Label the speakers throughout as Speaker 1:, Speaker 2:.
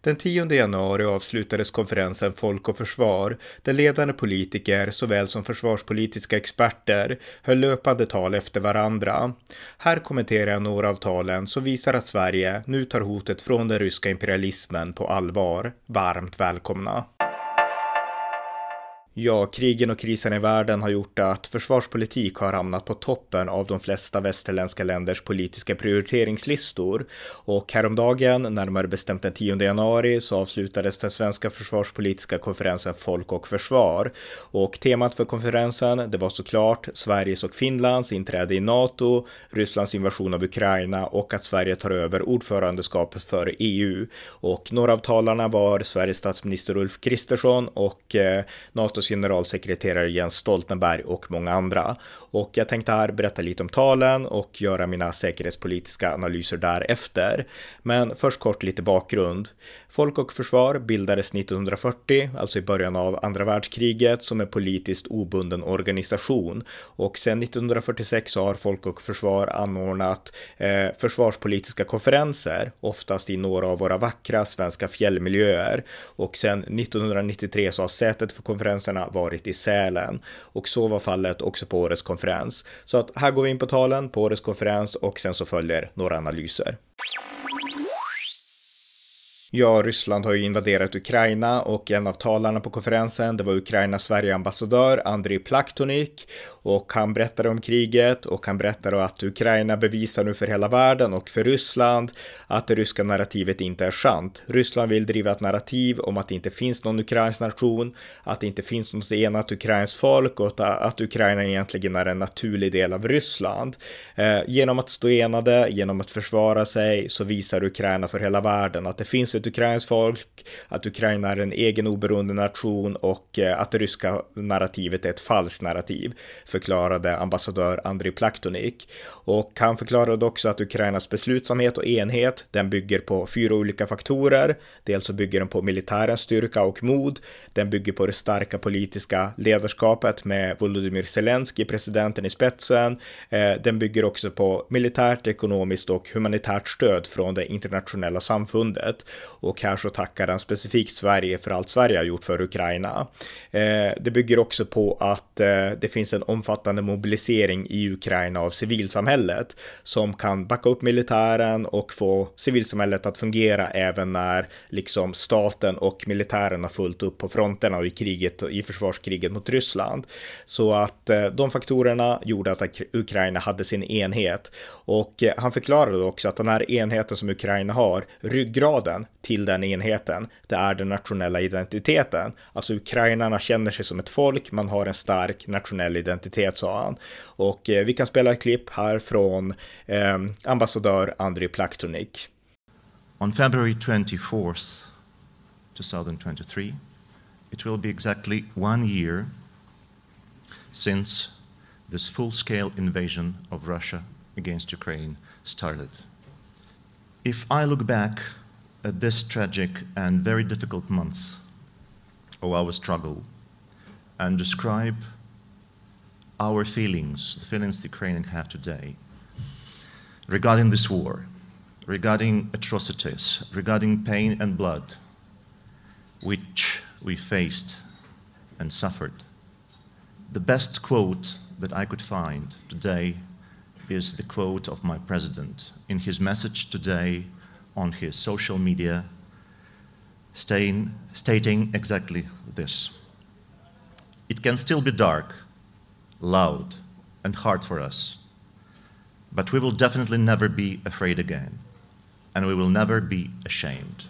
Speaker 1: Den 10 januari avslutades konferensen Folk och Försvar där ledande politiker såväl som försvarspolitiska experter höll löpande tal efter varandra. Här kommenterar jag några av talen som visar att Sverige nu tar hotet från den ryska imperialismen på allvar. Varmt välkomna! Ja, krigen och krisen i världen har gjort att försvarspolitik har hamnat på toppen av de flesta västerländska länders politiska prioriteringslistor. Och häromdagen, närmare bestämt den 10 januari, så avslutades den svenska försvarspolitiska konferensen Folk och Försvar. Och temat för konferensen, det var såklart Sveriges och Finlands inträde i NATO, Rysslands invasion av Ukraina och att Sverige tar över ordförandeskapet för EU. Och några av talarna var Sveriges statsminister Ulf Kristersson och eh, NATO NATOs generalsekreterare Jens Stoltenberg och många andra. Och jag tänkte här berätta lite om talen och göra mina säkerhetspolitiska analyser därefter. Men först kort lite bakgrund. Folk och Försvar bildades 1940, alltså i början av andra världskriget, som en politiskt obunden organisation. Och sedan 1946 har Folk och Försvar anordnat eh, försvarspolitiska konferenser, oftast i några av våra vackra svenska fjällmiljöer. Och sedan 1993 så har sätet för konferensen konferenserna varit i Sälen. Och så var fallet också på årets konferens. Så att här går vi in på talen på årets konferens och sen så följer några analyser. Ja, Ryssland har ju invaderat Ukraina och en av talarna på konferensen, det var Ukrainas Sverigeambassadör Andriy Plaktonik och han berättade om kriget och han berättade att Ukraina bevisar nu för hela världen och för Ryssland att det ryska narrativet inte är sant. Ryssland vill driva ett narrativ om att det inte finns någon ukrainsk nation, att det inte finns något enat ukrainskt folk och att Ukraina egentligen är en naturlig del av Ryssland. Eh, genom att stå enade, genom att försvara sig så visar Ukraina för hela världen att det finns ett ukrainskt folk, att Ukraina är en egen oberoende nation och eh, att det ryska narrativet är ett falskt narrativ förklarade ambassadör Andriy Plaktonik. Och han förklarade också att Ukrainas beslutsamhet och enhet, den bygger på fyra olika faktorer. Dels så bygger den på militärens styrka och mod. Den bygger på det starka politiska ledarskapet med Volodymyr Zelensky, presidenten i spetsen. Eh, den bygger också på militärt, ekonomiskt och humanitärt stöd från det internationella samfundet. Och här så tackar den specifikt Sverige för allt Sverige har gjort för Ukraina. Eh, det bygger också på att eh, det finns en omfattande mobilisering i Ukraina av civilsamhället som kan backa upp militären och få civilsamhället att fungera även när liksom staten och militären har fullt upp på fronterna och i kriget i försvarskriget mot Ryssland. Så att eh, de faktorerna gjorde att Ukraina hade sin enhet och eh, han förklarade också att den här enheten som Ukraina har, ryggraden till den enheten, det är den nationella identiteten. Alltså ukrainarna känner sig som ett folk, man har en stark nationell identitet sa han. Och eh, vi kan spela ett klipp här från eh, ambassadör Andriy Plaktonik.
Speaker 2: On February 24th, 2023, it will be exactly one year since this full-scale invasion of Russia against Ukraine started. If I look back at this tragic and very difficult months of our struggle and describe our feelings, the feelings the Ukrainians have today, regarding this war, regarding atrocities, regarding pain and blood, which we faced and suffered. The best quote that I could find today is the quote of my president in his message today on his social media, stating exactly this. It can still be dark loud, and hard for us. But we will definitely never be afraid again, and we will never be ashamed.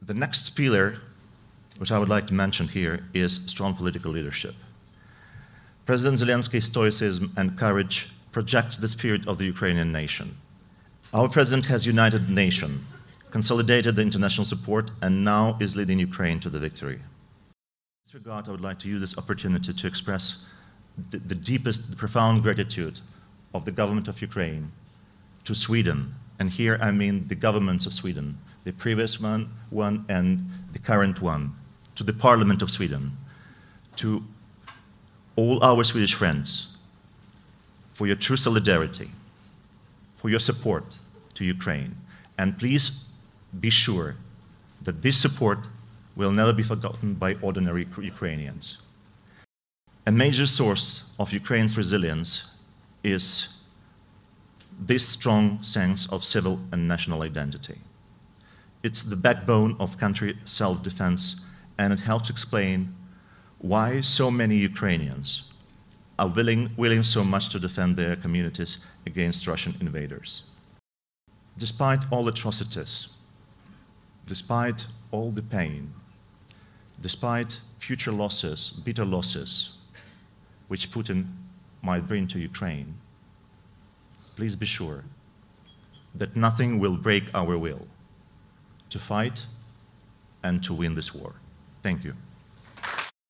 Speaker 2: The next pillar, which I would like to mention here, is strong political leadership. President Zelensky's stoicism and courage projects the spirit of the Ukrainian nation. Our president has united the nation, consolidated the international support, and now is leading Ukraine to the victory. In this regard, I would like to use this opportunity to express the, the deepest, the profound gratitude of the government of Ukraine to Sweden and here I mean the governments of Sweden, the previous one, one and the current one, to the Parliament of Sweden, to all our Swedish friends, for your true solidarity, for your support to Ukraine. And please be sure that this support will never be forgotten by ordinary Ukrainians. A major source of Ukraine's resilience is this strong sense of civil and national identity. It's the backbone of country self defense, and it helps explain why so many Ukrainians are willing, willing so much to defend their communities against Russian invaders. Despite all atrocities, despite all the pain, despite future losses, bitter losses, which Putin might bring to Ukraine, please be sure that nothing will break our will to fight and to win this war. Thank you.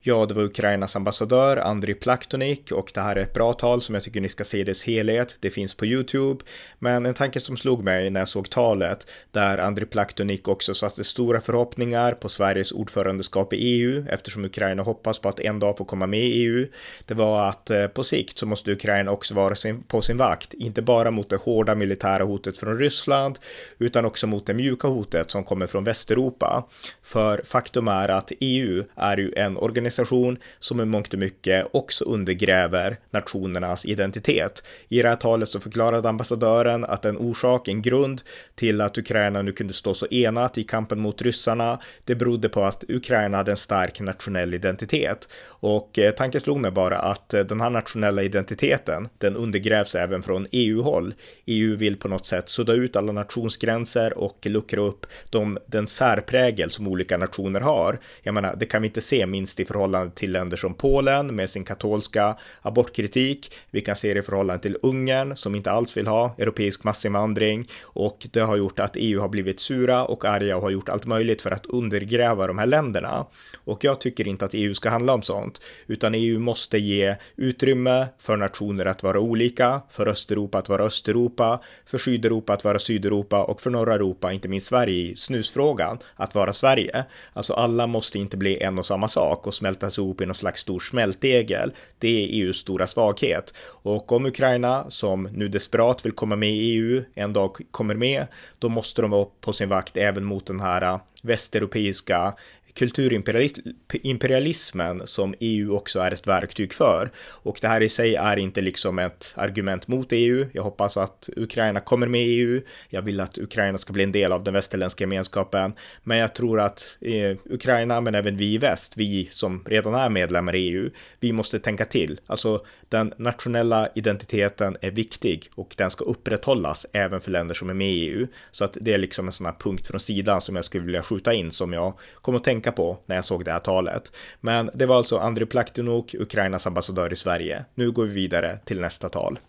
Speaker 1: Ja, det var Ukrainas ambassadör Andriy Plaktonik och det här är ett bra tal som jag tycker ni ska se i dess helhet. Det finns på YouTube, men en tanke som slog mig när jag såg talet där Andriy Plaktonik också satte stora förhoppningar på Sveriges ordförandeskap i EU eftersom Ukraina hoppas på att en dag få komma med i EU. Det var att eh, på sikt så måste Ukraina också vara på sin vakt, inte bara mot det hårda militära hotet från Ryssland utan också mot det mjuka hotet som kommer från Västeuropa. För faktum är att EU är ju en organisation organisation som i mångt och mycket också undergräver nationernas identitet. I det här talet så förklarade ambassadören att en orsak, en grund till att Ukraina nu kunde stå så enat i kampen mot ryssarna, det berodde på att Ukraina hade en stark nationell identitet. Och eh, tanken slog mig bara att eh, den här nationella identiteten, den undergrävs även från EU-håll. EU vill på något sätt sudda ut alla nationsgränser och luckra upp de, den särprägel som olika nationer har. Jag menar, det kan vi inte se minst i förhållande förhållande till länder som Polen med sin katolska abortkritik. Vi kan se det i förhållande till Ungern som inte alls vill ha europeisk massinvandring och det har gjort att EU har blivit sura och arga och har gjort allt möjligt för att undergräva de här länderna. Och jag tycker inte att EU ska handla om sånt, utan EU måste ge utrymme för nationer att vara olika, för Östeuropa att vara Östeuropa, för Sydeuropa att vara Sydeuropa och för norra Europa, inte minst Sverige i snusfrågan, att vara Sverige. Alltså alla måste inte bli en och samma sak och smältas ihop i någon slags stor smältdegel. Det är EUs stora svaghet. Och om Ukraina, som nu desperat vill komma med i EU, en dag kommer med, då måste de vara på sin vakt även mot den här äh, västeuropeiska kulturimperialismen som EU också är ett verktyg för. Och det här i sig är inte liksom ett argument mot EU. Jag hoppas att Ukraina kommer med i EU. Jag vill att Ukraina ska bli en del av den västerländska gemenskapen. Men jag tror att eh, Ukraina, men även vi i väst, vi som redan är medlemmar i EU, vi måste tänka till. Alltså den nationella identiteten är viktig och den ska upprätthållas även för länder som är med i EU. Så att det är liksom en sån här punkt från sidan som jag skulle vilja skjuta in som jag kom att tänka på när jag såg det här talet. Men det var alltså Andriy Plaktinuk, Ukrainas ambassadör i Sverige. Nu går vi vidare till nästa tal.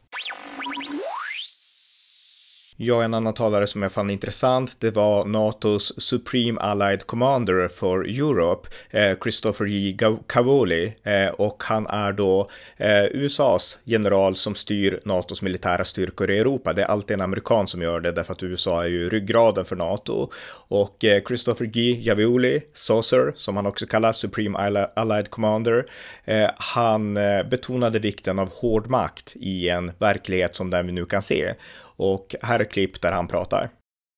Speaker 1: Ja, en annan talare som jag fann intressant, det var NATOs Supreme Allied Commander for Europe, eh, Christopher J. Cavoli, eh, och han är då eh, USAs general som styr NATOs militära styrkor i Europa. Det är alltid en amerikan som gör det, därför att USA är ju ryggraden för NATO. Och eh, Christopher G. Javioli, Saucer, som han också kallas, Supreme Allied Commander, eh, han eh, betonade vikten av hård makt i en verklighet som den vi nu kan se. Och här är klipp där han pratar.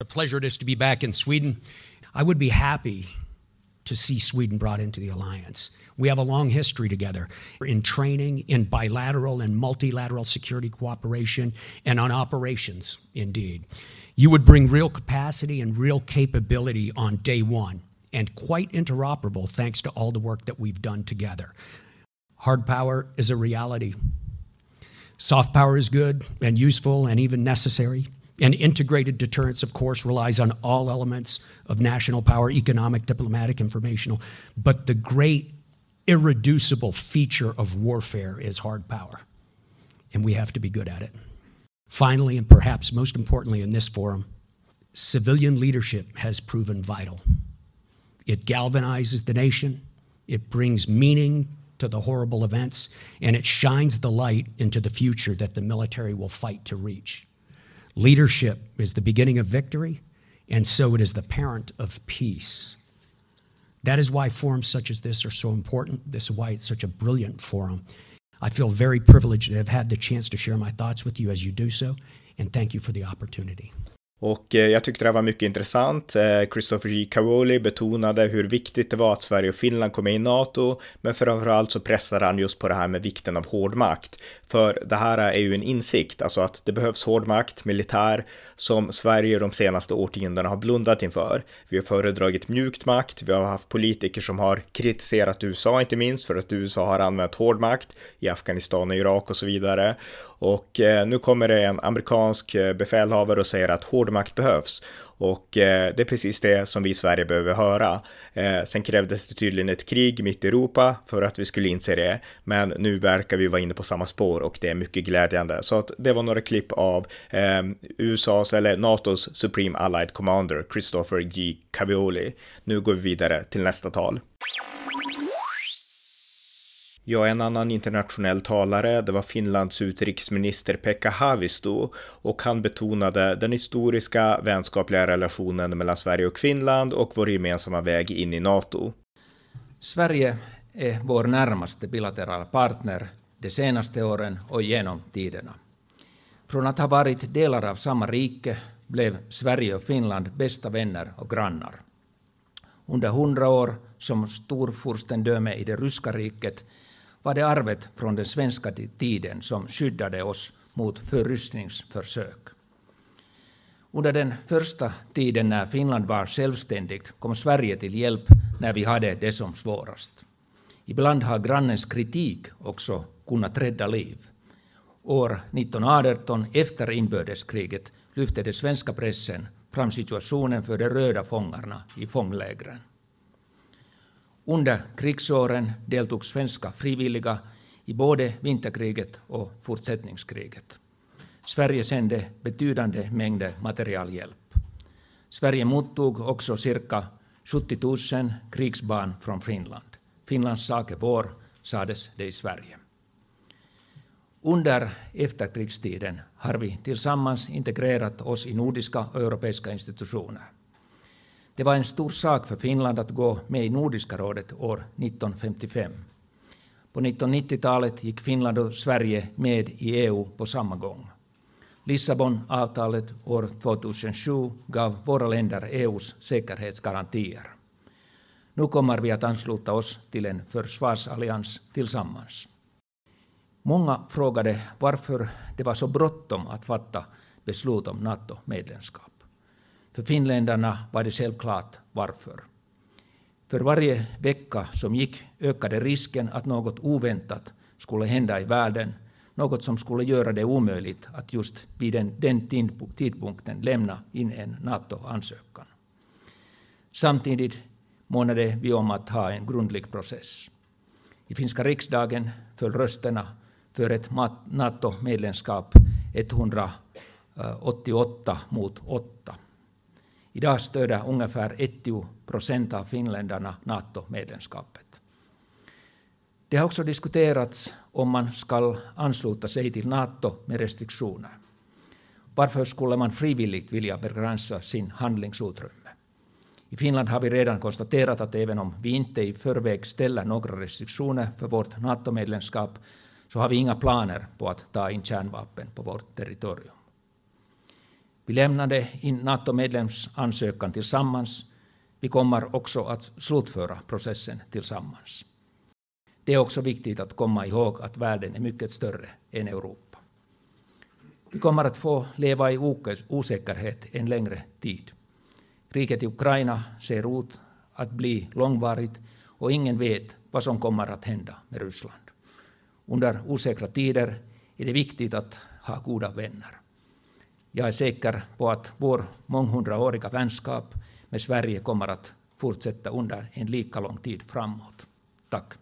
Speaker 3: A pleasure it is to be back in Sweden. I would be happy to see Sweden brought into the alliance. We have a long history together in training, in bilateral and multilateral security cooperation, and on operations, indeed. You would bring real capacity and real capability on day one, and quite interoperable thanks to all the work that we've done together. Hard power is a reality. Soft power is good and useful and even necessary. And integrated deterrence, of course, relies on all elements of national power economic, diplomatic, informational. But the great irreducible feature of warfare is hard power. And we have to be good at it. Finally, and perhaps most importantly in this forum, civilian leadership has proven vital. It galvanizes the nation, it brings meaning to the horrible events, and it shines the light into the future that the military will fight to reach. Leadership is the beginning of victory, and so it is the parent of peace. That is why forums such as this are so important. This is why it's such a brilliant forum. I feel very privileged to have had the chance to share my thoughts with you as you do so, and thank you for the opportunity.
Speaker 1: Och eh, jag tyckte det var mycket intressant. Eh, Christopher G. Caroli betonade hur viktigt det var att Sverige och Finland kom med i NATO, men framförallt så pressade han just på det här med vikten av hård makt. För det här är ju en insikt, alltså att det behövs hård makt, militär, som Sverige de senaste årtiondena har blundat inför. Vi har föredragit mjukt makt, vi har haft politiker som har kritiserat USA inte minst för att USA har använt hård makt i Afghanistan och Irak och så vidare. Och eh, nu kommer det en amerikansk eh, befälhavare och säger att hård makt behövs. Och eh, det är precis det som vi i Sverige behöver höra. Sen krävdes det tydligen ett krig mitt i Europa för att vi skulle inse det. Men nu verkar vi vara inne på samma spår och det är mycket glädjande. Så att det var några klipp av ehm, USAs eller NATOs Supreme Allied Commander Christopher G. Cavioli. Nu går vi vidare till nästa tal. Ja, en annan internationell talare, det var Finlands utrikesminister Pekka Haavisto och han betonade den historiska vänskapliga relationen mellan Sverige och Finland och vår gemensamma väg in i NATO.
Speaker 4: Sverige är vår närmaste bilaterala partner de senaste åren och genom tiderna. Från att ha varit delar av samma rike blev Sverige och Finland bästa vänner och grannar. Under hundra år som storfurstendöme i det ryska riket var det arvet från den svenska tiden som skyddade oss mot förryskningsförsök. Under den första tiden när Finland var självständigt kom Sverige till hjälp när vi hade det som svårast. Ibland har grannens kritik också kunnat rädda liv. År 1918, efter inbördeskriget, lyfte den svenska pressen fram situationen för de röda fångarna i fånglägren. Under krigsåren deltog svenska frivilliga i både vinterkriget och fortsättningskriget. Sverige sände betydande mängder materialhjälp. Sverige mottog också cirka 70 000 krigsbarn från Finland. Finlands sak är vår, sades det i Sverige. Under efterkrigstiden har vi tillsammans integrerat oss i nordiska och europeiska institutioner. Det var en stor sak för Finland att gå med i Nordiska rådet år 1955. På 1990-talet gick Finland och Sverige med i EU på samma gång. Lissabonavtalet år 2007 gav våra länder EUs säkerhetsgarantier. Nu kommer vi att ansluta oss till en försvarsallians tillsammans. Många frågade varför det var så bråttom att fatta beslut om NATO-medlemskap. För finländarna var det självklart varför. För varje vecka som gick ökade risken att något oväntat skulle hända i världen, något som skulle göra det omöjligt att just vid den, den tidpunkten lämna in en NATO-ansökan. Samtidigt månade vi om att ha en grundlig process. I finska riksdagen föll rösterna för ett NATO-medlemskap 188 mot 8. Idag stöder ungefär 80 procent av finländarna NATO-medlemskapet. Det har också diskuterats om man ska ansluta sig till NATO med restriktioner. Varför skulle man frivilligt vilja begränsa sin handlingsutrymme? I Finland har vi redan konstaterat att även om vi inte i förväg ställer några restriktioner för vårt NATO-medlemskap så har vi inga planer på att ta in kärnvapen på vårt territorium. Vi lämnade in NATO-medlemsansökan tillsammans. Vi kommer också att slutföra processen tillsammans. Det är också viktigt att komma ihåg att världen är mycket större än Europa. Vi kommer att få leva i osäkerhet en längre tid. Kriget i Ukraina ser ut att bli långvarigt och ingen vet vad som kommer att hända med Ryssland. Under osäkra tider är det viktigt att ha goda vänner. Jag är säker på att vår månghundraåriga vänskap med Sverige kommer att fortsätta under en lika lång tid framåt. Tack.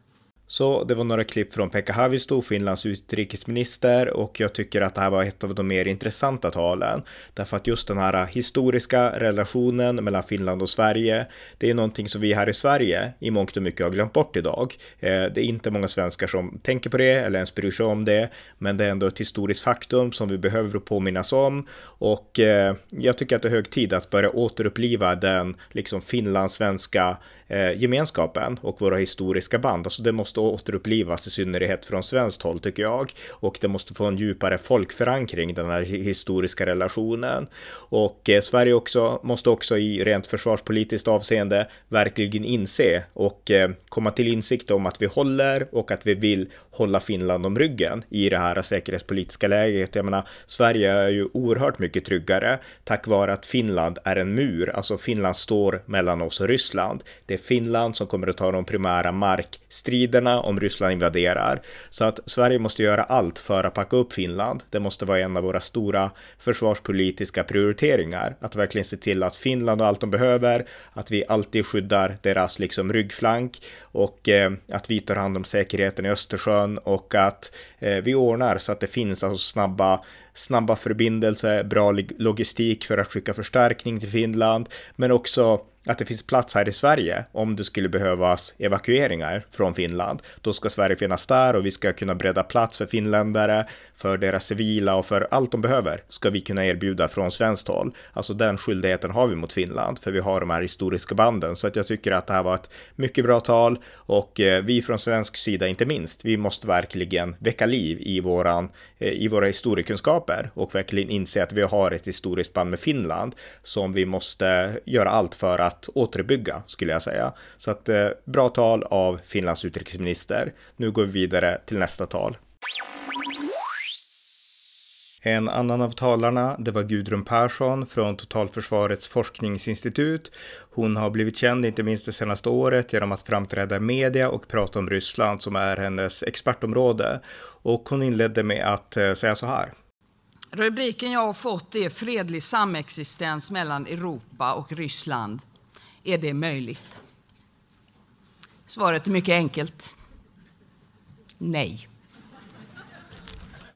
Speaker 1: Så det var några klipp från Pekka Haavisto, Finlands utrikesminister och jag tycker att det här var ett av de mer intressanta talen. Därför att just den här historiska relationen mellan Finland och Sverige, det är någonting som vi här i Sverige i mångt och mycket har glömt bort idag. Eh, det är inte många svenskar som tänker på det eller ens bryr sig om det, men det är ändå ett historiskt faktum som vi behöver påminnas om och eh, jag tycker att det är hög tid att börja återuppliva den liksom finlandssvenska eh, gemenskapen och våra historiska band. Alltså det måste återupplivas i synnerhet från svenskt håll tycker jag och det måste få en djupare folkförankring den här historiska relationen och eh, Sverige också måste också i rent försvarspolitiskt avseende verkligen inse och eh, komma till insikt om att vi håller och att vi vill hålla Finland om ryggen i det här säkerhetspolitiska läget. Jag menar, Sverige är ju oerhört mycket tryggare tack vare att Finland är en mur, alltså Finland står mellan oss och Ryssland. Det är Finland som kommer att ta de primära markstriderna om Ryssland invaderar. Så att Sverige måste göra allt för att packa upp Finland. Det måste vara en av våra stora försvarspolitiska prioriteringar. Att verkligen se till att Finland har allt de behöver, att vi alltid skyddar deras liksom ryggflank och eh, att vi tar hand om säkerheten i Östersjön och att eh, vi ordnar så att det finns alltså snabba snabba förbindelser, bra logistik för att skicka förstärkning till Finland, men också att det finns plats här i Sverige om det skulle behövas evakueringar från Finland. Då ska Sverige finnas där och vi ska kunna bredda plats för finländare, för deras civila och för allt de behöver ska vi kunna erbjuda från svenskt håll. Alltså den skyldigheten har vi mot Finland för vi har de här historiska banden så att jag tycker att det här var ett mycket bra tal och eh, vi från svensk sida inte minst. Vi måste verkligen väcka liv i våran eh, i våra historiekunskaper och verkligen inse att vi har ett historiskt band med Finland som vi måste göra allt för att att återbygga skulle jag säga. Så att eh, bra tal av Finlands utrikesminister. Nu går vi vidare till nästa tal. En annan av talarna, det var Gudrun Persson från Totalförsvarets forskningsinstitut. Hon har blivit känd, inte minst det senaste året, genom att framträda i media och prata om Ryssland som är hennes expertområde. Och hon inledde med att eh, säga så här.
Speaker 5: Rubriken jag har fått är Fredlig samexistens mellan Europa och Ryssland. Är det möjligt? Svaret är mycket enkelt. Nej.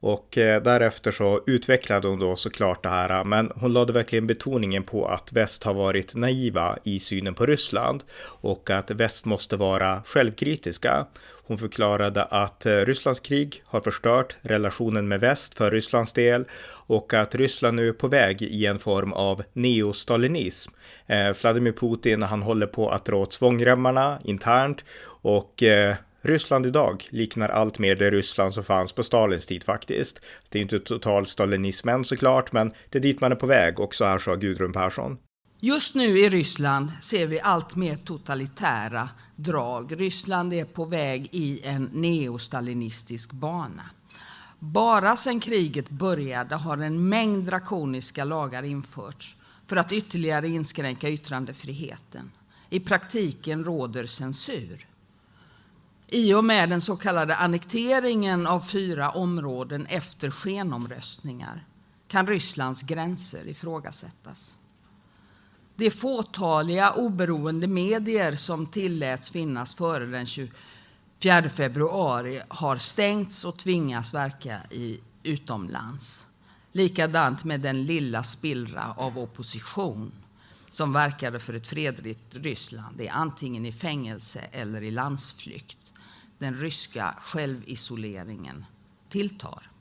Speaker 1: Och eh, därefter så utvecklade hon då såklart det här, men hon lade verkligen betoningen på att väst har varit naiva i synen på Ryssland och att väst måste vara självkritiska. Hon förklarade att eh, Rysslands krig har förstört relationen med väst för Rysslands del och att Ryssland nu är på väg i en form av neostalinism. Eh, Vladimir Putin, han håller på att dra åt svångremmarna internt och eh, Ryssland idag liknar allt mer det Ryssland som fanns på Stalins tid faktiskt. Det är inte total stalinism än såklart, men det är dit man är på väg och så här sa Gudrun Persson.
Speaker 5: Just nu i Ryssland ser vi allt mer totalitära drag. Ryssland är på väg i en neostalinistisk bana. Bara sedan kriget började har en mängd drakoniska lagar införts för att ytterligare inskränka yttrandefriheten. I praktiken råder censur. I och med den så kallade annekteringen av fyra områden efter skenomröstningar kan Rysslands gränser ifrågasättas. De fåtaliga oberoende medier som tilläts finnas före den 24 februari har stängts och tvingas verka i utomlands. Likadant med den lilla spillra av opposition som verkade för ett fredligt Ryssland. Det är antingen i fängelse eller i landsflykt. Den ryska självisoleringen tilltar.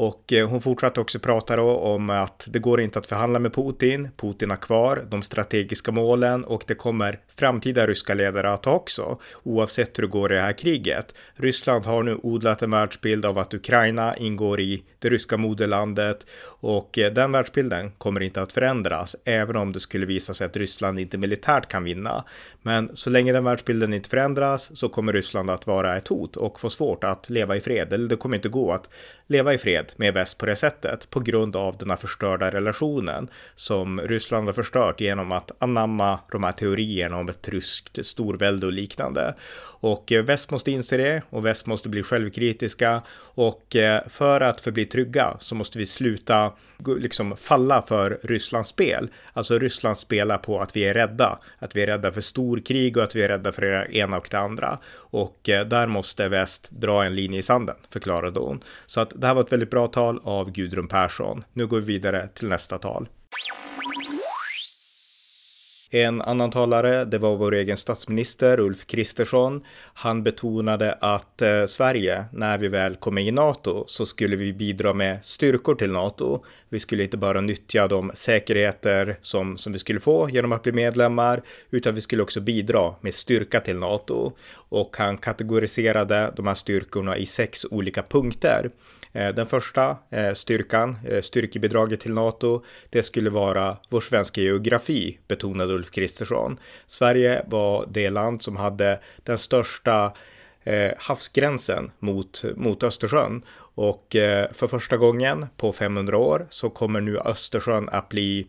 Speaker 1: Och eh, hon fortsatte också prata då om att det går inte att förhandla med Putin. Putin har kvar de strategiska målen och det kommer framtida ryska ledare att ha också, oavsett hur det går i det här kriget. Ryssland har nu odlat en världsbild av att Ukraina ingår i det ryska moderlandet och eh, den världsbilden kommer inte att förändras, även om det skulle visa sig att Ryssland inte militärt kan vinna. Men så länge den världsbilden inte förändras så kommer Ryssland att vara ett hot och få svårt att leva i fred, eller det kommer inte gå att leva i fred samarbete med väst på det sättet på grund av den här förstörda relationen som Ryssland har förstört genom att anamma de här teorierna om ett ryskt storvälde och liknande. Och eh, väst måste inse det och väst måste bli självkritiska och eh, för att förbli trygga så måste vi sluta liksom falla för Rysslands spel. Alltså Ryssland spelar på att vi är rädda, att vi är rädda för storkrig och att vi är rädda för det ena och det andra. Och eh, där måste väst dra en linje i sanden, förklarade hon. Så att det här var ett väldigt bra tal av Gudrun Persson. Nu går vi vidare till nästa tal. En annan talare, det var vår egen statsminister Ulf Kristersson. Han betonade att eh, Sverige, när vi väl kommer i NATO, så skulle vi bidra med styrkor till NATO. Vi skulle inte bara nyttja de säkerheter som, som vi skulle få genom att bli medlemmar, utan vi skulle också bidra med styrka till NATO. Och han kategoriserade de här styrkorna i sex olika punkter. Eh, den första eh, styrkan, eh, styrkebidraget till NATO, det skulle vara vår svenska geografi, betonade Ulf Kristersson. Sverige var det land som hade den största havsgränsen mot, mot Östersjön och för första gången på 500 år så kommer nu Östersjön att bli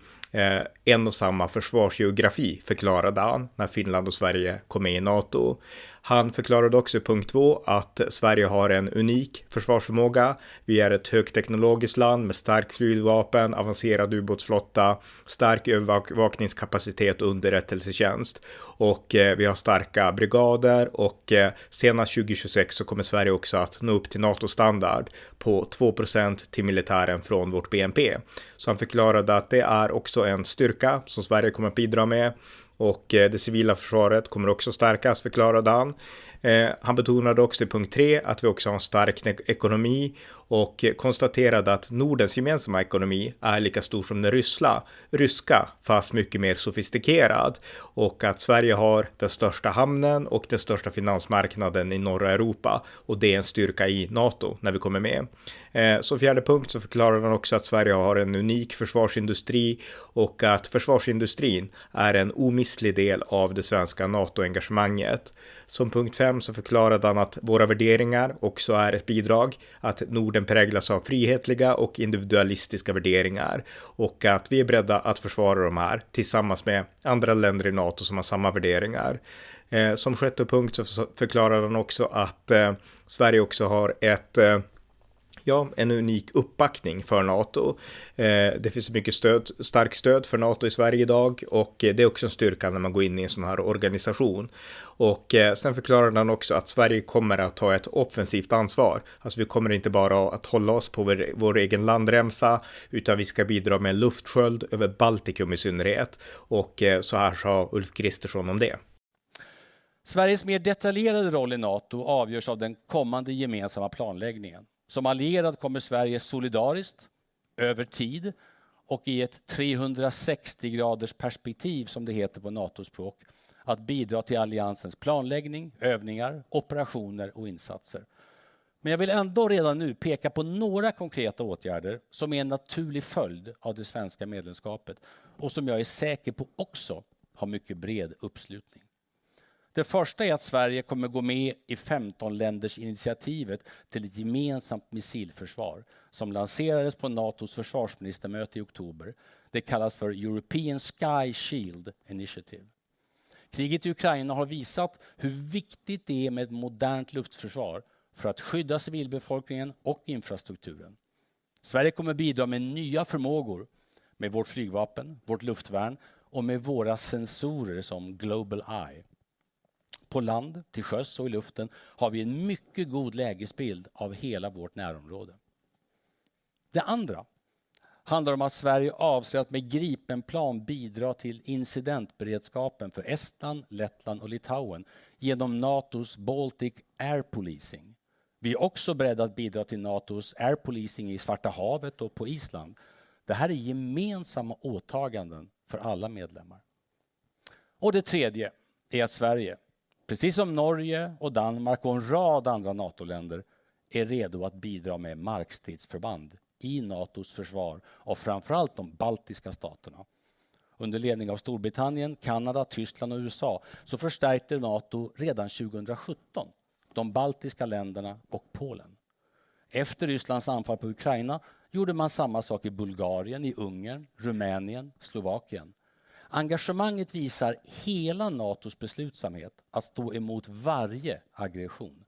Speaker 1: en och samma försvarsgeografi, förklarade han när Finland och Sverige kom med i NATO. Han förklarade också i punkt två att Sverige har en unik försvarsförmåga. Vi är ett högteknologiskt land med stark flygvapen, avancerad ubåtsflotta, stark övervakningskapacitet och underrättelsetjänst. Och eh, vi har starka brigader och eh, senast 2026 så kommer Sverige också att nå upp till NATO-standard på 2% till militären från vårt BNP. Så han förklarade att det är också en styrka som Sverige kommer att bidra med och eh, det civila försvaret kommer också stärkas, förklarade han. Eh, han betonade också i punkt 3 att vi också har en stark ekonomi och konstaterade att Nordens gemensamma ekonomi är lika stor som den ryssla, ryska, fast mycket mer sofistikerad och att Sverige har den största hamnen och den största finansmarknaden i norra Europa och det är en styrka i NATO när vi kommer med. Eh, så som fjärde punkt så förklarar han också att Sverige har en unik försvarsindustri och att försvarsindustrin är en omistlig del av det svenska NATO-engagemanget. Som punkt 5 så förklarade han att våra värderingar också är ett bidrag, att Norden präglas av frihetliga och individualistiska värderingar och att vi är beredda att försvara de här tillsammans med andra länder i NATO som har samma värderingar. Eh, som sjätte punkt så förklarade han också att eh, Sverige också har ett eh, ja, en unik uppbackning för NATO. Eh, det finns mycket stöd, starkt stöd för NATO i Sverige idag och eh, det är också en styrka när man går in i en sån här organisation. Och eh, sen förklarade han också att Sverige kommer att ta ett offensivt ansvar. Alltså vi kommer inte bara att hålla oss på vår, vår egen landremsa utan vi ska bidra med en luftsköld över Baltikum i synnerhet. Och eh, så här sa Ulf Kristersson om det.
Speaker 6: Sveriges mer detaljerade roll i NATO avgörs av den kommande gemensamma planläggningen. Som allierad kommer Sverige solidariskt, över tid och i ett 360 graders perspektiv, som det heter på NATO-språk, att bidra till alliansens planläggning, övningar, operationer och insatser. Men jag vill ändå redan nu peka på några konkreta åtgärder som är en naturlig följd av det svenska medlemskapet och som jag är säker på också har mycket bred uppslutning. Det första är att Sverige kommer gå med i 15 länders initiativet till ett gemensamt missilförsvar som lanserades på Natos försvarsministermöte i oktober. Det kallas för European Sky Shield Initiative. Kriget i Ukraina har visat hur viktigt det är med ett modernt luftförsvar för att skydda civilbefolkningen och infrastrukturen. Sverige kommer bidra med nya förmågor med vårt flygvapen, vårt luftvärn och med våra sensorer som Global Eye. På land, till sjöss och i luften har vi en mycket god lägesbild av hela vårt närområde. Det andra handlar om att Sverige avser att med Gripenplan bidra till incidentberedskapen för Estland, Lettland och Litauen genom Natos Baltic Air Policing. Vi är också beredda att bidra till Natos Air Policing i Svarta havet och på Island. Det här är gemensamma åtaganden för alla medlemmar. Och det tredje är att Sverige precis som Norge och Danmark och en rad andra NATO-länder, är redo att bidra med markstridsförband i Natos försvar av framförallt de baltiska staterna. Under ledning av Storbritannien, Kanada, Tyskland och USA så förstärkte Nato redan 2017 de baltiska länderna och Polen. Efter Rysslands anfall på Ukraina gjorde man samma sak i Bulgarien, i Ungern, Rumänien, Slovakien. Engagemanget visar hela Natos beslutsamhet att stå emot varje aggression.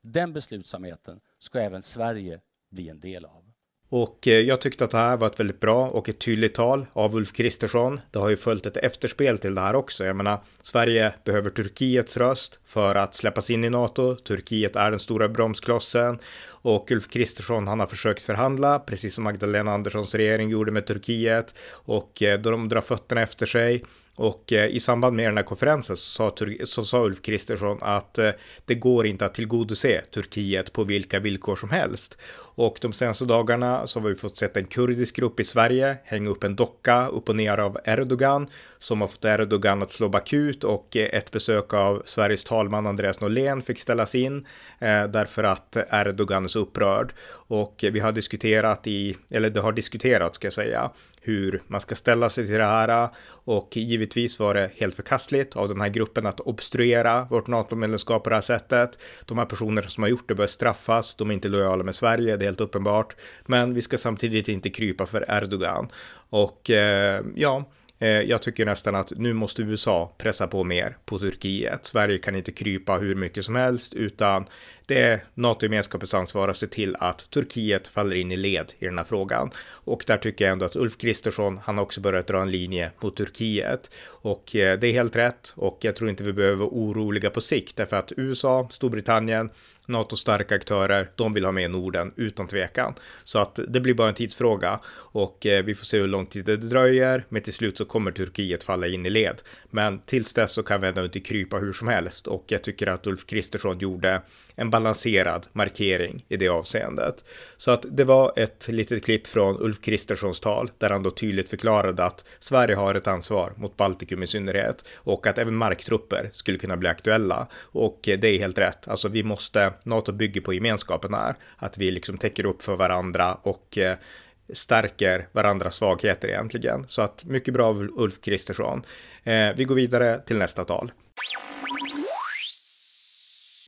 Speaker 6: Den beslutsamheten ska även Sverige bli en del av.
Speaker 1: Och eh, jag tyckte att det här var ett väldigt bra och ett tydligt tal av Ulf Kristersson. Det har ju följt ett efterspel till det här också. Jag menar, Sverige behöver Turkiets röst för att släppas in i NATO. Turkiet är den stora bromsklossen och Ulf Kristersson han har försökt förhandla, precis som Magdalena Anderssons regering gjorde med Turkiet och eh, då de drar fötterna efter sig och eh, i samband med den här konferensen så sa, så sa Ulf Kristersson att det går inte att tillgodose Turkiet på vilka villkor som helst. Och de senaste dagarna så har vi fått sett en kurdisk grupp i Sverige hänga upp en docka upp och ner av Erdogan som har fått Erdogan att slå bakut och eh, ett besök av Sveriges talman Andreas Norlén fick ställas in eh, därför att Erdogan är så upprörd. Och eh, vi har diskuterat i, eller det har diskuterats ska jag säga, hur man ska ställa sig till det här och givetvis var det helt förkastligt av den här gruppen att obstruera vårt NATO-medlemskap på det här sättet. De här personerna som har gjort det bör straffas, de är inte lojala med Sverige, det helt uppenbart. Men vi ska samtidigt inte krypa för Erdogan. Och eh, ja, Eh, jag tycker nästan att nu måste USA pressa på mer på Turkiet. Sverige kan inte krypa hur mycket som helst utan det är NATO-gemenskapens ansvar att se till att Turkiet faller in i led i den här frågan. Och där tycker jag ändå att Ulf Kristersson, han har också börjat dra en linje mot Turkiet. Och eh, det är helt rätt och jag tror inte vi behöver vara oroliga på sikt därför att USA, Storbritannien, NATO-starka aktörer, de vill ha med Norden utan tvekan. Så att det blir bara en tidsfråga och eh, vi får se hur lång tid det dröjer. Men till slut så kommer Turkiet falla in i led. Men tills dess så kan vi ändå inte krypa hur som helst och jag tycker att Ulf Kristersson gjorde en balanserad markering i det avseendet. Så att det var ett litet klipp från Ulf Kristerssons tal där han då tydligt förklarade att Sverige har ett ansvar mot Baltikum i synnerhet och att även marktrupper skulle kunna bli aktuella. Och det är helt rätt. Alltså vi måste, NATO bygger på gemenskapen här, att vi liksom täcker upp för varandra och eh, stärker varandras svagheter egentligen. Så att mycket bra av Ulf Kristersson. Eh, vi går vidare till nästa tal.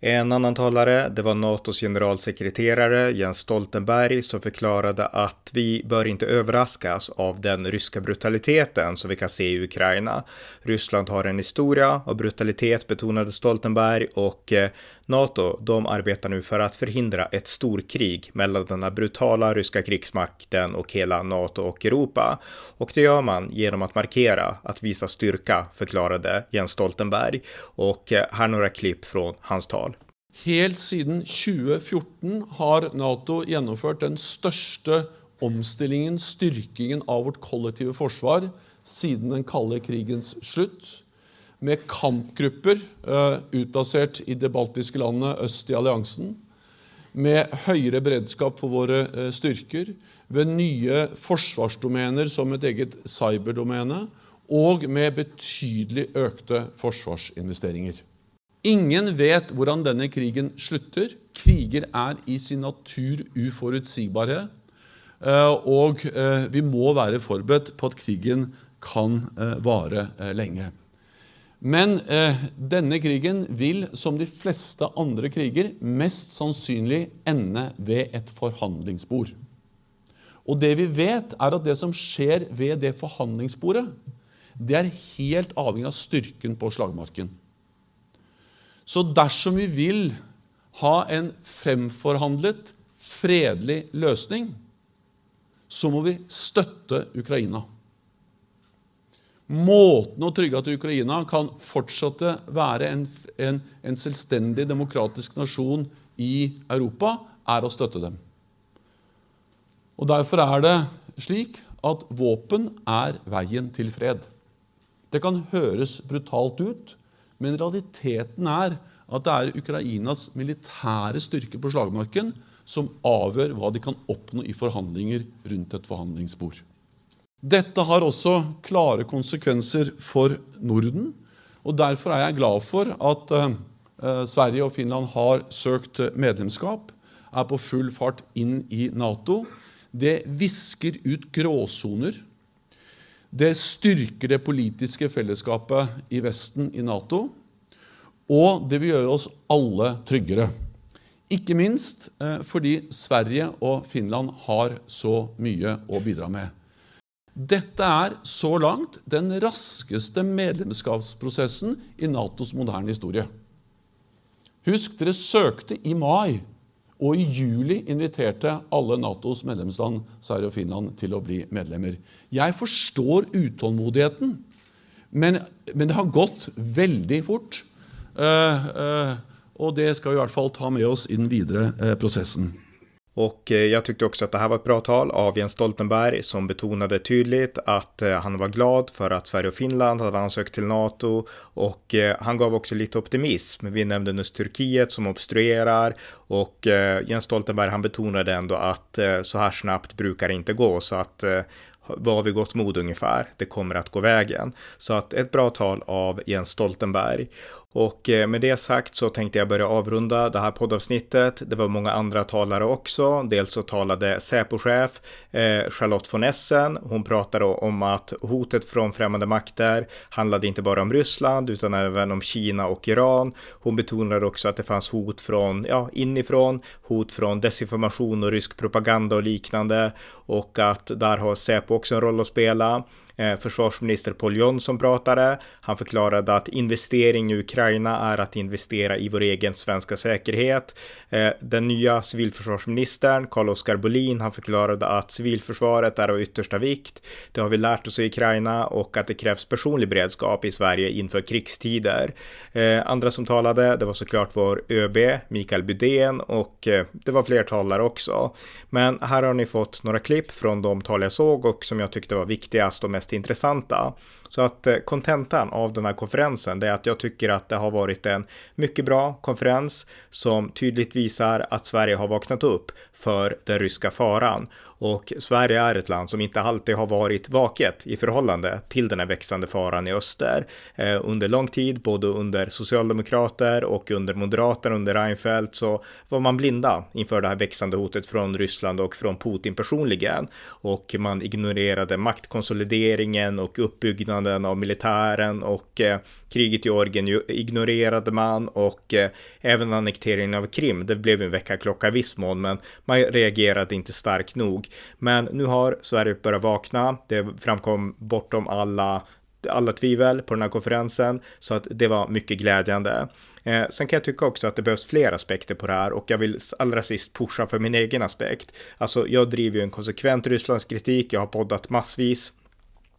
Speaker 1: En annan talare, det var NATOs generalsekreterare Jens Stoltenberg som förklarade att vi bör inte överraskas av den ryska brutaliteten som vi kan se i Ukraina. Ryssland har en historia av brutalitet betonade Stoltenberg och eh, NATO, de arbetar nu för att förhindra ett storkrig mellan den här brutala ryska krigsmakten och hela NATO och Europa. Och det gör man genom att markera, att visa styrka, förklarade Jens Stoltenberg. Och eh, här några klipp från hans tal.
Speaker 7: Helt sedan 2014 har NATO genomfört den största omställningen, styrkingen av vårt kollektiva försvar sedan den kalla krigens slut med kampgrupper uh, utplassert i de baltiske landet øst i alliansen, med høyere beredskap for våre uh, styrker, ved nye forsvarsdomener som et eget cyberdomene, og med betydelig økte forsvarsinvesteringer. Ingen vet hvordan denne krigen slutter. Kriger er i sin natur uforutsigbare. Eh, og vi må være forberedt på at krigen kan vare lenge. Men eh, denne krigen vil, som de fleste andre kriger, mest sannsynlig ende ved et forhandlingsbord. Og det vi vet, er at det som skjer ved det forhandlingsbordet, det er helt avhengig av styrken på slagmarken. Så dersom vi vil ha en fremforhandlet, fredelig løsning, så må vi støtte Ukraina. Måten å trygge at Ukraina kan fortsette være en, en, en selvstendig demokratisk nasjon i Europa, er å støtte dem. Og Derfor er det slik at våpen er veien til fred. Det kan høres brutalt ut, men realiteten er at det er Ukrainas militære styrke på slagmarken som avgjør hva de kan oppnå i forhandlinger rundt et forhandlingsbord. Dette har også klare konsekvenser for Norden. og Derfor er jeg glad for at eh, eh, Sverige og Finland har søkt medlemskap, er på full fart inn i Nato. Det visker ut gråsoner. Det styrker det politiske fellesskapet i Vesten, i Nato. Og det vil gjøre oss alle tryggere. Ikke minst för fordi Sverige og Finland har så mye å bidra med. Dette er så langt den raskeste medlemskapsprosessen i Natos moderne historie. Husk, dere søkte i mai, og i juli inviterte alle Natos medlemsland Sverige og Finland til å bli medlemmer. Jeg forstår utålmodigheten, men, men det har gått veldig fort. Eh, eh, uh, uh, och det ska vi i alla fall ta med oss i den vidare uh, eh, processen.
Speaker 1: Och eh, jag tyckte också att det här var ett bra tal av Jens Stoltenberg som betonade tydligt att eh, han var glad för att Sverige och Finland hade ansökt till NATO och eh, han gav också lite optimism. Vi nämnde nyss Turkiet som obstruerar och Jens Stoltenberg han betonade ändå att så här snabbt brukar det inte gå så att var vi gott mod ungefär. Det kommer att gå vägen. Så att ett bra tal av Jens Stoltenberg. Och eh, med det sagt så tänkte jag börja avrunda det här poddavsnittet. Det var många andra talare också. Dels så talade Säpochef eh, Charlotte von Essen. Hon pratade om att hotet från främmande makter handlade inte bara om Ryssland utan även om Kina och Iran. Hon betonade också att det fanns hot från, ja, inifrån, hot från desinformation och rysk propaganda och liknande och att där har Säpo också en roll att spela. Eh, försvarsminister Paul Jonsson pratade. Han förklarade att investering i Ukraina är att investera i vår egen svenska säkerhet. Eh, den nya civilförsvarsministern Carl-Oskar Bolin, han förklarade att civilförsvaret är av yttersta vikt. Det har vi lärt oss i Ukraina och att det krävs personlig beredskap i Sverige inför krigstider. Eh, andra som talade, det var såklart vår ÖB Mikael Bydén och det var fler talare också. Men här har ni fått några klipp från de tal jag såg och som jag tyckte var viktigast och mest mest intressanta. Så att eh, kontentan av den här konferensen är att jag tycker att det har varit en mycket bra konferens som tydligt visar att Sverige har vaknat upp för den ryska faran och Sverige är ett land som inte alltid har varit vaket i förhållande till den här växande faran i öster. Eh, under lång tid, både under socialdemokrater och under moderater under Reinfeldt, så var man blinda inför det här växande hotet från Ryssland och från Putin personligen. Och man ignorerade maktkonsolideringen och uppbyggnaden av militären och eh, kriget i Georgien ignorerade man och eh, även annekteringen av Krim. Det blev en väckarklocka i viss mån, men man reagerade inte starkt nog. Men nu har Sverige börjat vakna. Det framkom bortom alla alla tvivel på den här konferensen så att det var mycket glädjande. Eh, sen kan jag tycka också att det behövs fler aspekter på det här och jag vill allra sist pusha för min egen aspekt. Alltså jag driver ju en konsekvent Rysslandskritik, jag har poddat massvis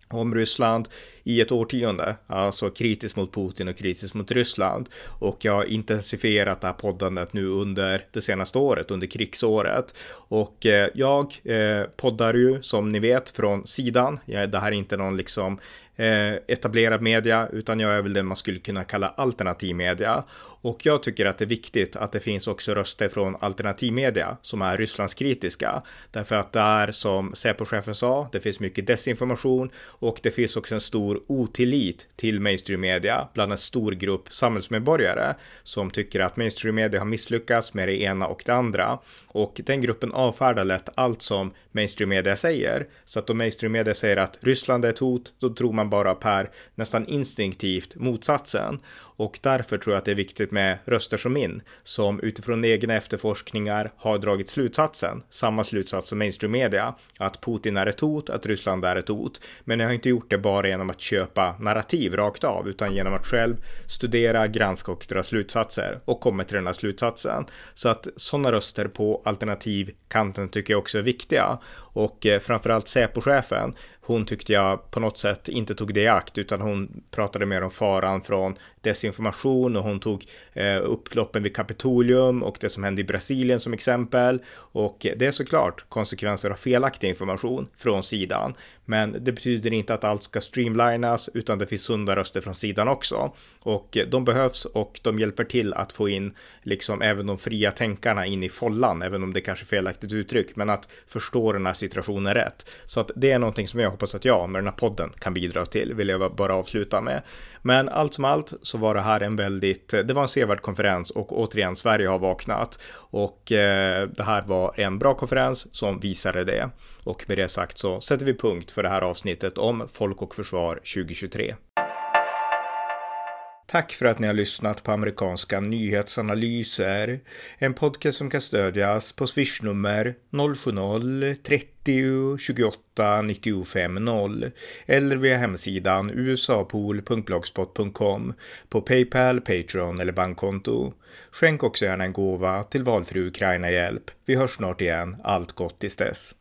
Speaker 1: om Ryssland i ett årtionde, alltså kritiskt mot Putin och kritiskt mot Ryssland. Och jag har intensifierat det här poddandet nu under det senaste året, under krigsåret. Och eh, jag eh, poddar ju som ni vet från sidan. Det här är inte någon liksom eh, etablerad media, utan jag är väl det man skulle kunna kalla alternativ media. Och jag tycker att det är viktigt att det finns också röster från alternativmedia som är Rysslandskritiska. Därför att det är som Säpochefen sa, det finns mycket desinformation och det finns också en stor otillit till mainstream-media bland en stor grupp samhällsmedborgare som tycker att mainstream-media har misslyckats med det ena och det andra. Och den gruppen avfärdar lätt allt som mainstream-media säger. Så att om mainstream-media säger att Ryssland är ett hot, då tror man bara per nästan instinktivt motsatsen. Och därför tror jag att det är viktigt med röster som min, som utifrån egna efterforskningar har dragit slutsatsen, samma slutsats som mainstream media, att Putin är ett hot, att Ryssland är ett hot. Men jag har inte gjort det bara genom att köpa narrativ rakt av, utan genom att själv studera, granska och dra slutsatser och komma till den här slutsatsen. Så att sådana röster på alternativkanten tycker jag också är viktiga. Och eh, framförallt Säpochefen hon tyckte jag på något sätt inte tog det i akt utan hon pratade mer om faran från desinformation och hon tog eh, upploppen vid Kapitolium och det som hände i Brasilien som exempel. Och det är såklart konsekvenser av felaktig information från sidan. Men det betyder inte att allt ska streamlinas utan det finns sunda röster från sidan också. Och de behövs och de hjälper till att få in liksom även de fria tänkarna in i follan, även om det kanske är felaktigt uttryck, men att förstå den här situationen rätt. Så att det är någonting som jag hoppas att jag med den här podden kan bidra till, vill jag bara avsluta med. Men allt som allt så var det här en väldigt, det var en sevärd konferens och återigen Sverige har vaknat och eh, det här var en bra konferens som visade det. Och med det sagt så sätter vi punkt för det här avsnittet om Folk och Försvar 2023. Tack för att ni har lyssnat på amerikanska nyhetsanalyser. En podcast som kan stödjas på swishnummer 070-30 28 95 0 eller via hemsidan usapool.blogspot.com på Paypal, Patreon eller bankkonto. Skänk också gärna en gåva till valfri Ukraina-hjälp. Vi hörs snart igen. Allt gott tills dess.